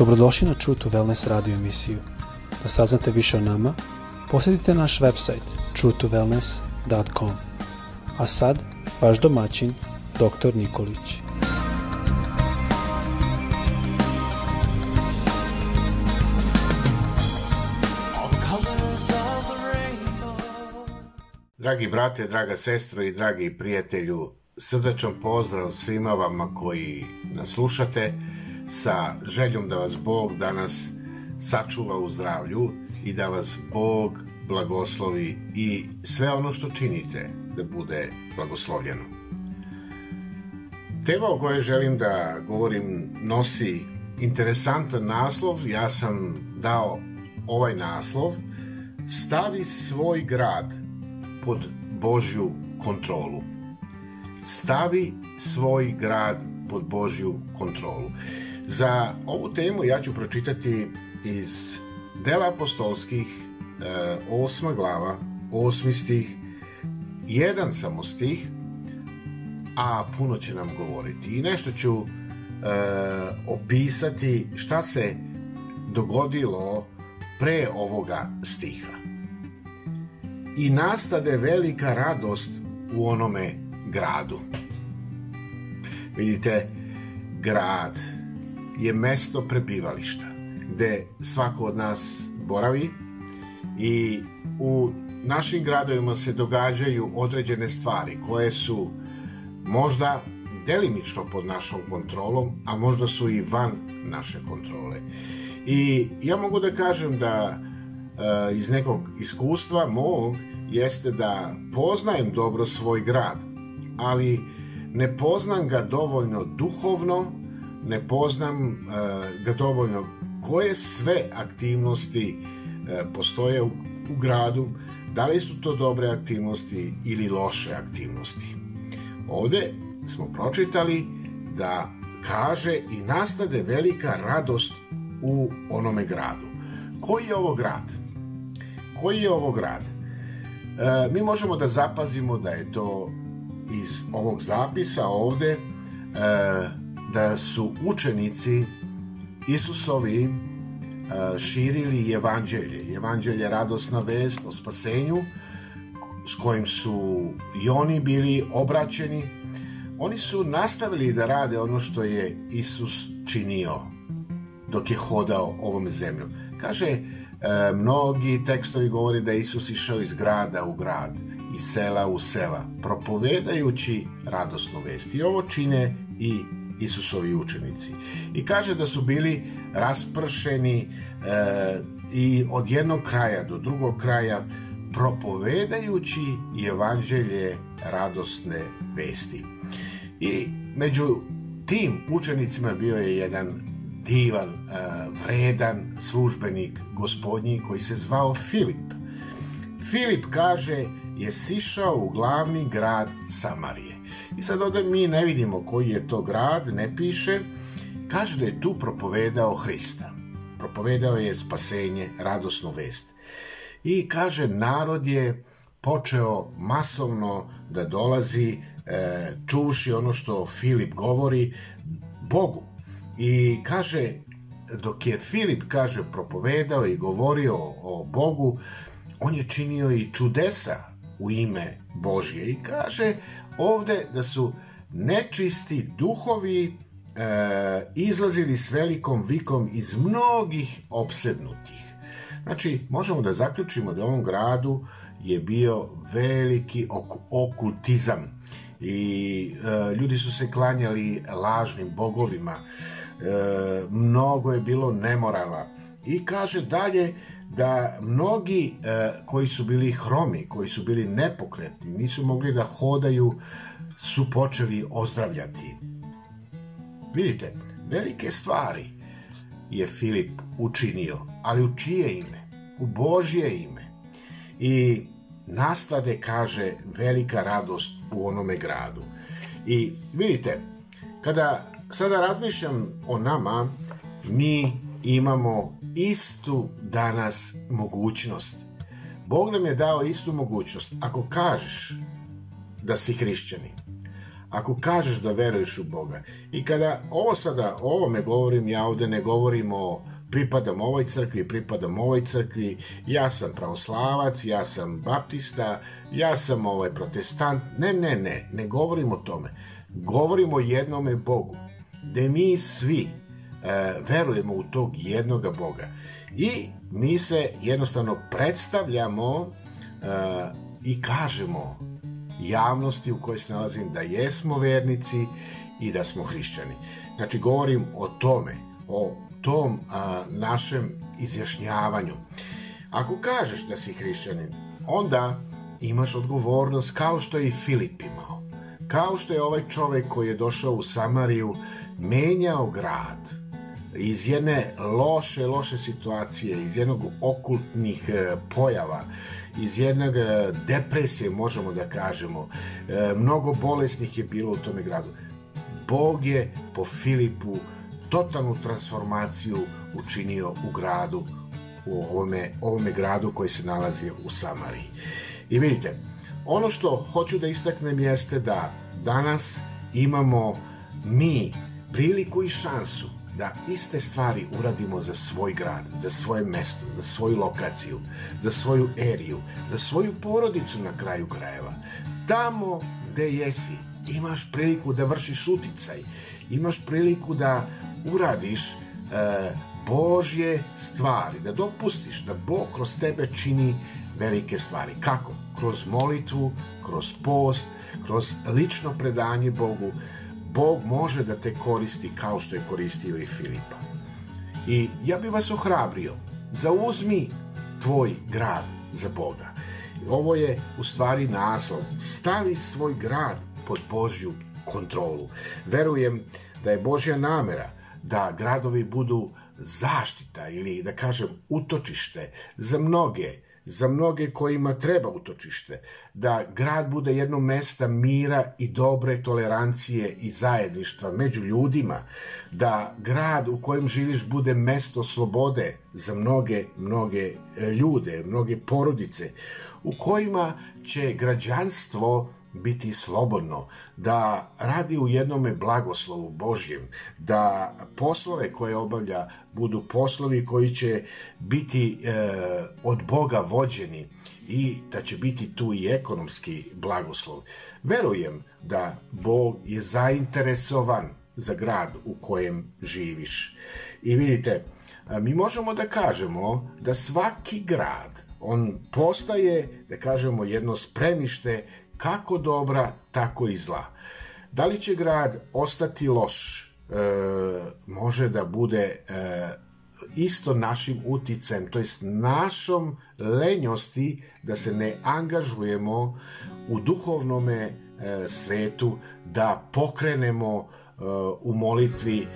Dobrodošli na True to Wellness radio emisiju. Da saznate više o nama, posjetite naš website truetowellness.com. A sad, vaš domaćin, dr. Nikolić. Dragi brate, draga sestro i dragi prijatelju, srdačan pozdrav svima vama koji nas slušate sa željom da vas Bog danas sačuva u zdravlju i da vas Bog blagoslovi i sve ono što činite da bude blagoslovljeno. Tema o kojoj želim da govorim nosi interesantan naslov, ja sam dao ovaj naslov Stavi svoj grad pod Božju kontrolu. Stavi svoj grad pod Božju kontrolu. Za ovu temu ja ću pročitati iz Dela apostolskih, e, osma glava, osmi stih, jedan samo stih, a puno će nam govoriti. I nešto ću e, opisati šta se dogodilo pre ovoga stiha. I nastade velika radost u onome gradu. Vidite, grad je mesto prebivališta gde svako od nas boravi i u našim gradovima se događaju određene stvari koje su možda delimično pod našom kontrolom, a možda su i van naše kontrole. I ja mogu da kažem da e, iz nekog iskustva mog jeste da poznajem dobro svoj grad, ali ne poznam ga dovoljno duhovno, ne poznam uh, ga dovoljno koje sve aktivnosti uh, postoje u, u gradu, da li su to dobre aktivnosti ili loše aktivnosti. Ovde smo pročitali da kaže i nastade velika radost u onome gradu. Koji je ovo grad? Koji je ovo grad? E, mi možemo da zapazimo da je to iz ovog zapisa ovde e, da su učenici Isusovi e, širili evanđelje. Evanđelje radosna vest o spasenju s kojim su i oni bili obraćeni. Oni su nastavili da rade ono što je Isus činio dok je hodao ovom zemljom. Kaže, e, mnogi tekstovi govori da Isus išao iz grada u grad iz sela u sela, propovedajući radosnu vest. I ovo čine i Isusovi učenici. I kaže da su bili raspršeni e, i od jednog kraja do drugog kraja propovedajući evanđelje radosne vesti. I među tim učenicima bio je jedan divan, e, vredan službenik gospodnji koji se zvao Filip. Filip kaže je sišao u glavni grad Samarije. I sad ovde mi ne vidimo koji je to grad, ne piše. Kaže da je tu propovedao Hrista. Propovedao je spasenje, radosnu vest. I kaže, narod je počeo masovno da dolazi, e, čuši ono što Filip govori, Bogu. I kaže, dok je Filip, kaže, propovedao i govorio o Bogu, on je činio i čudesa u ime Božje i kaže ovde da su nečisti duhovi e, izlazili s velikom vikom iz mnogih opsednutih. Znači, možemo da zaključimo da u ovom gradu je bio veliki ok okultizam i e, ljudi su se klanjali lažnim bogovima, e, mnogo je bilo nemorala i kaže dalje da mnogi e, koji su bili hromi, koji su bili nepokretni, nisu mogli da hodaju, su počeli ozdravljati. Vidite, velike stvari je Filip učinio, ali u čije ime? U Božje ime. I nastade, kaže, velika radost u onome gradu. I vidite, kada sada razmišljam o nama, mi imamo istu danas mogućnost. Bog nam je dao istu mogućnost. Ako kažeš da si hrišćanin, ako kažeš da veruješ u Boga i kada ovo sada, o ovome govorim, ja ovde ne govorim o pripadam ovoj crkvi, pripadam ovoj crkvi, ja sam pravoslavac, ja sam baptista, ja sam ovaj protestant. Ne, ne, ne, ne govorim o tome. Govorimo o jednome Bogu, gde mi svi verujemo u tog jednoga Boga. I mi se jednostavno predstavljamo e, i kažemo javnosti u kojoj se nalazim da jesmo vernici i da smo hrišćani. Znači, govorim o tome, o tom našem izjašnjavanju. Ako kažeš da si hrišćanin, onda imaš odgovornost kao što je i Filip imao. Kao što je ovaj čovek koji je došao u Samariju menjao grad iz jedne loše, loše situacije, iz jednog okultnih e, pojava, iz jednog e, depresije, možemo da kažemo. E, mnogo bolesnih je bilo u tome gradu. Bog je po Filipu totalnu transformaciju učinio u gradu, u ovome, ovome gradu koji se nalazi u Samariji. I vidite, ono što hoću da istaknem jeste da danas imamo mi priliku i šansu da iste stvari uradimo za svoj grad, za svoje mesto, za svoju lokaciju, za svoju eriju, za svoju porodicu na kraju krajeva. Tamo gde jesi, imaš priliku da vršiš uticaj, imaš priliku da uradiš e, Božje stvari, da dopustiš da Bog kroz tebe čini velike stvari. Kako? Kroz molitvu, kroz post, kroz lično predanje Bogu, Bog može da te koristi kao što je koristio i Filipa. I ja bih vas ohrabrio, zauzmi tvoj grad za Boga. Ovo je u stvari naslov. Stavi svoj grad pod Božju kontrolu. Verujem da je Božja namera da gradovi budu zaštita ili da kažem utočište za mnoge za mnoge kojima treba utočište, da grad bude jedno mesta mira i dobre tolerancije i zajedništva među ljudima, da grad u kojem živiš bude mesto slobode za mnoge, mnoge e, ljude, mnoge porodice, u kojima će građanstvo biti slobodno, da radi u jednome blagoslovu Božjem, da poslove koje obavlja budu poslovi koji će biti e, od Boga vođeni i da će biti tu i ekonomski blagoslov. Verujem da Bog je zainteresovan za grad u kojem živiš. I vidite, mi možemo da kažemo da svaki grad, on postaje, da kažemo, jedno spremište kako dobra, tako i zla. Da li će grad ostati loš? E, može da bude e, isto našim uticajem, to jest našom lenjosti da se ne angažujemo u duhovnome e, svetu, da pokrenemo e, u molitvi e,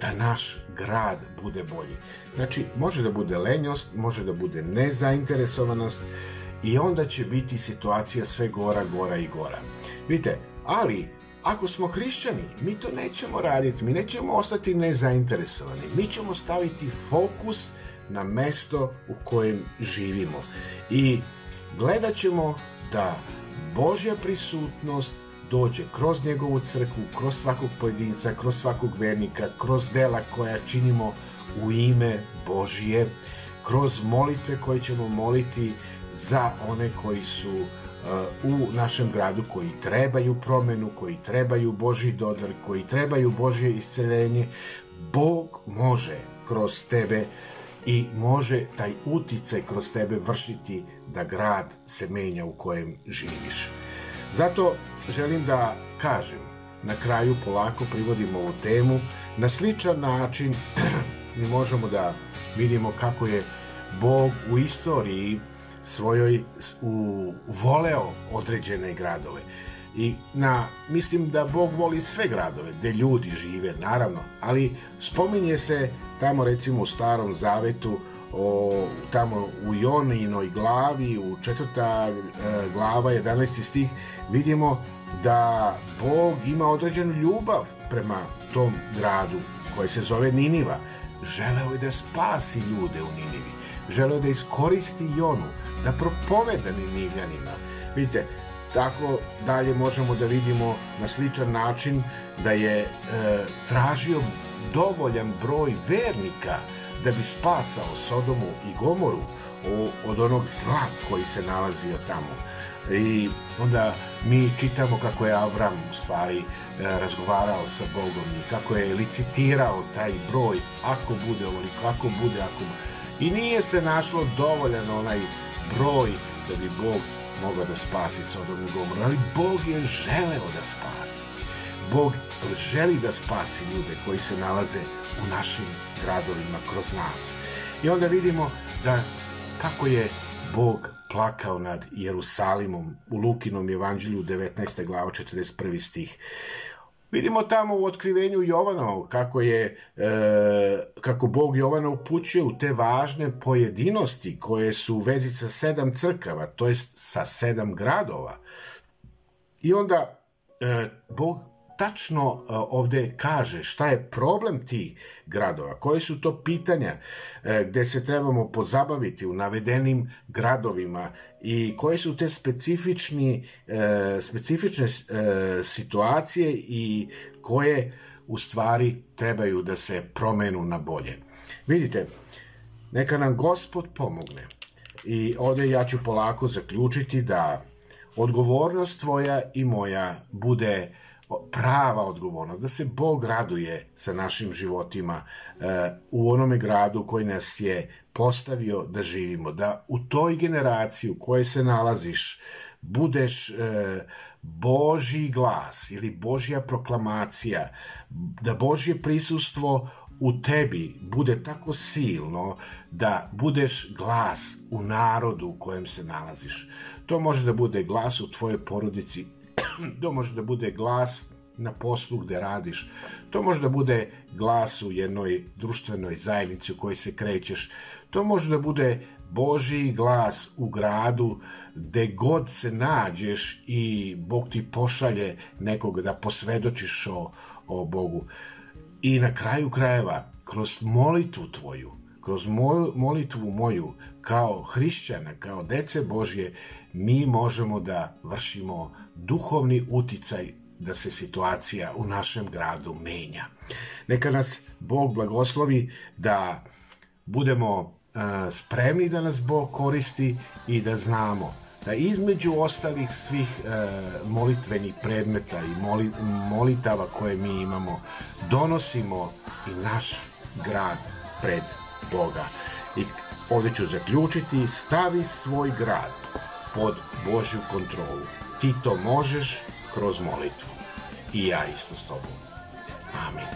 da naš grad bude bolji. Znači, može da bude lenjost, može da bude nezainteresovanost, i onda će biti situacija sve gora, gora i gora. Vidite, ali ako smo hrišćani, mi to nećemo raditi, mi nećemo ostati nezainteresovani, mi ćemo staviti fokus na mesto u kojem živimo i gledat ćemo da Božja prisutnost dođe kroz njegovu crkvu, kroz svakog pojedinca, kroz svakog vernika, kroz dela koja činimo u ime Božije, kroz molitve koje ćemo moliti za one koji su uh, u našem gradu koji trebaju promenu, koji trebaju Boži dodar, koji trebaju Božje isceljenje, Bog može kroz tebe i može taj uticaj kroz tebe vršiti da grad se menja u kojem živiš. Zato želim da kažem, na kraju polako privodimo ovu temu, na sličan način mi možemo da vidimo kako je Bog u istoriji svojoj u, voleo određene gradove. I na, mislim da Bog voli sve gradove, gde ljudi žive, naravno, ali spominje se tamo recimo u Starom Zavetu, o, tamo u Joninoj glavi, u četvrta e, glava, 11. stih, vidimo da Bog ima određenu ljubav prema tom gradu koji se zove Niniva. Želeo je da spasi ljude u Ninivi. Želeo da iskoristi Jonu, da propoveda Ninivljanima. Vidite, tako dalje možemo da vidimo na sličan način da je e, tražio dovoljan broj vernika da bi spasao Sodomu i Gomoru od onog zla koji se nalazio tamo. I onda mi čitamo kako je Avram u stvari e, razgovarao sa Bogom i kako je licitirao taj broj ako bude ovoliko, ako bude, ako I nije se našlo dovoljan onaj broj da bi Bog mogao da spasi Sodom i Gomoru, ali Bog je želeo da spasi. Bog želi da spasi ljude koji se nalaze u našim gradovima kroz nas. I onda vidimo da kako je Bog plakao nad Jerusalimom u Lukinom evanđelju 19. glava 41. stih. Vidimo tamo u otkrivenju Jovana kako je e, kako Bog Jovana upućuje u te važne pojedinosti koje su u vezi sa sedam crkava, to jest sa sedam gradova. I onda e, Bog tačno e, ovde kaže šta je problem tih gradova, koje su to pitanja e, gde se trebamo pozabaviti u navedenim gradovima i koje su te specifični, e, specifične situacije i koje u stvari trebaju da se promenu na bolje. Vidite, neka nam gospod pomogne i ovde ja ću polako zaključiti da odgovornost tvoja i moja bude prava odgovornost, da se Bog raduje sa našim životima e, u onome gradu koji nas je postavio da živimo, da u toj generaciji u kojoj se nalaziš budeš e, Božji glas ili Božja proklamacija, da Božje prisustvo u tebi bude tako silno da budeš glas u narodu u kojem se nalaziš. To može da bude glas u tvojoj porodici to može da bude glas na poslu gde radiš, to može da bude glas u jednoj društvenoj zajednici u kojoj se krećeš, to može da bude Božiji glas u gradu gde god se nađeš i Bog ti pošalje nekog da posvedočiš o, o Bogu. I na kraju krajeva, kroz molitvu tvoju, kroz molitvu moju, kao hrišćana, kao dece Božje, mi možemo da vršimo duhovni uticaj da se situacija u našem gradu menja. Neka nas Bog blagoslovi da budemo uh, spremni da nas Bog koristi i da znamo da između ostalih svih uh, molitvenih predmeta i moli, molitava koje mi imamo donosimo i naš grad pred Boga. I ovde ću zaključiti, stavi svoj grad pod Božju kontrolu. Ti to možeš kroz molitvu. I ja isto s tobom. Amin.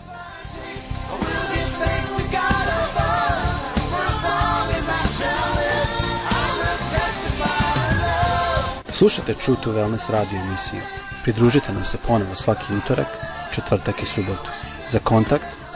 Slušajte True to Wellness radio emisiju. Pridružite nam se ponovo svaki utorak, četvrtak i subotu. Za kontakt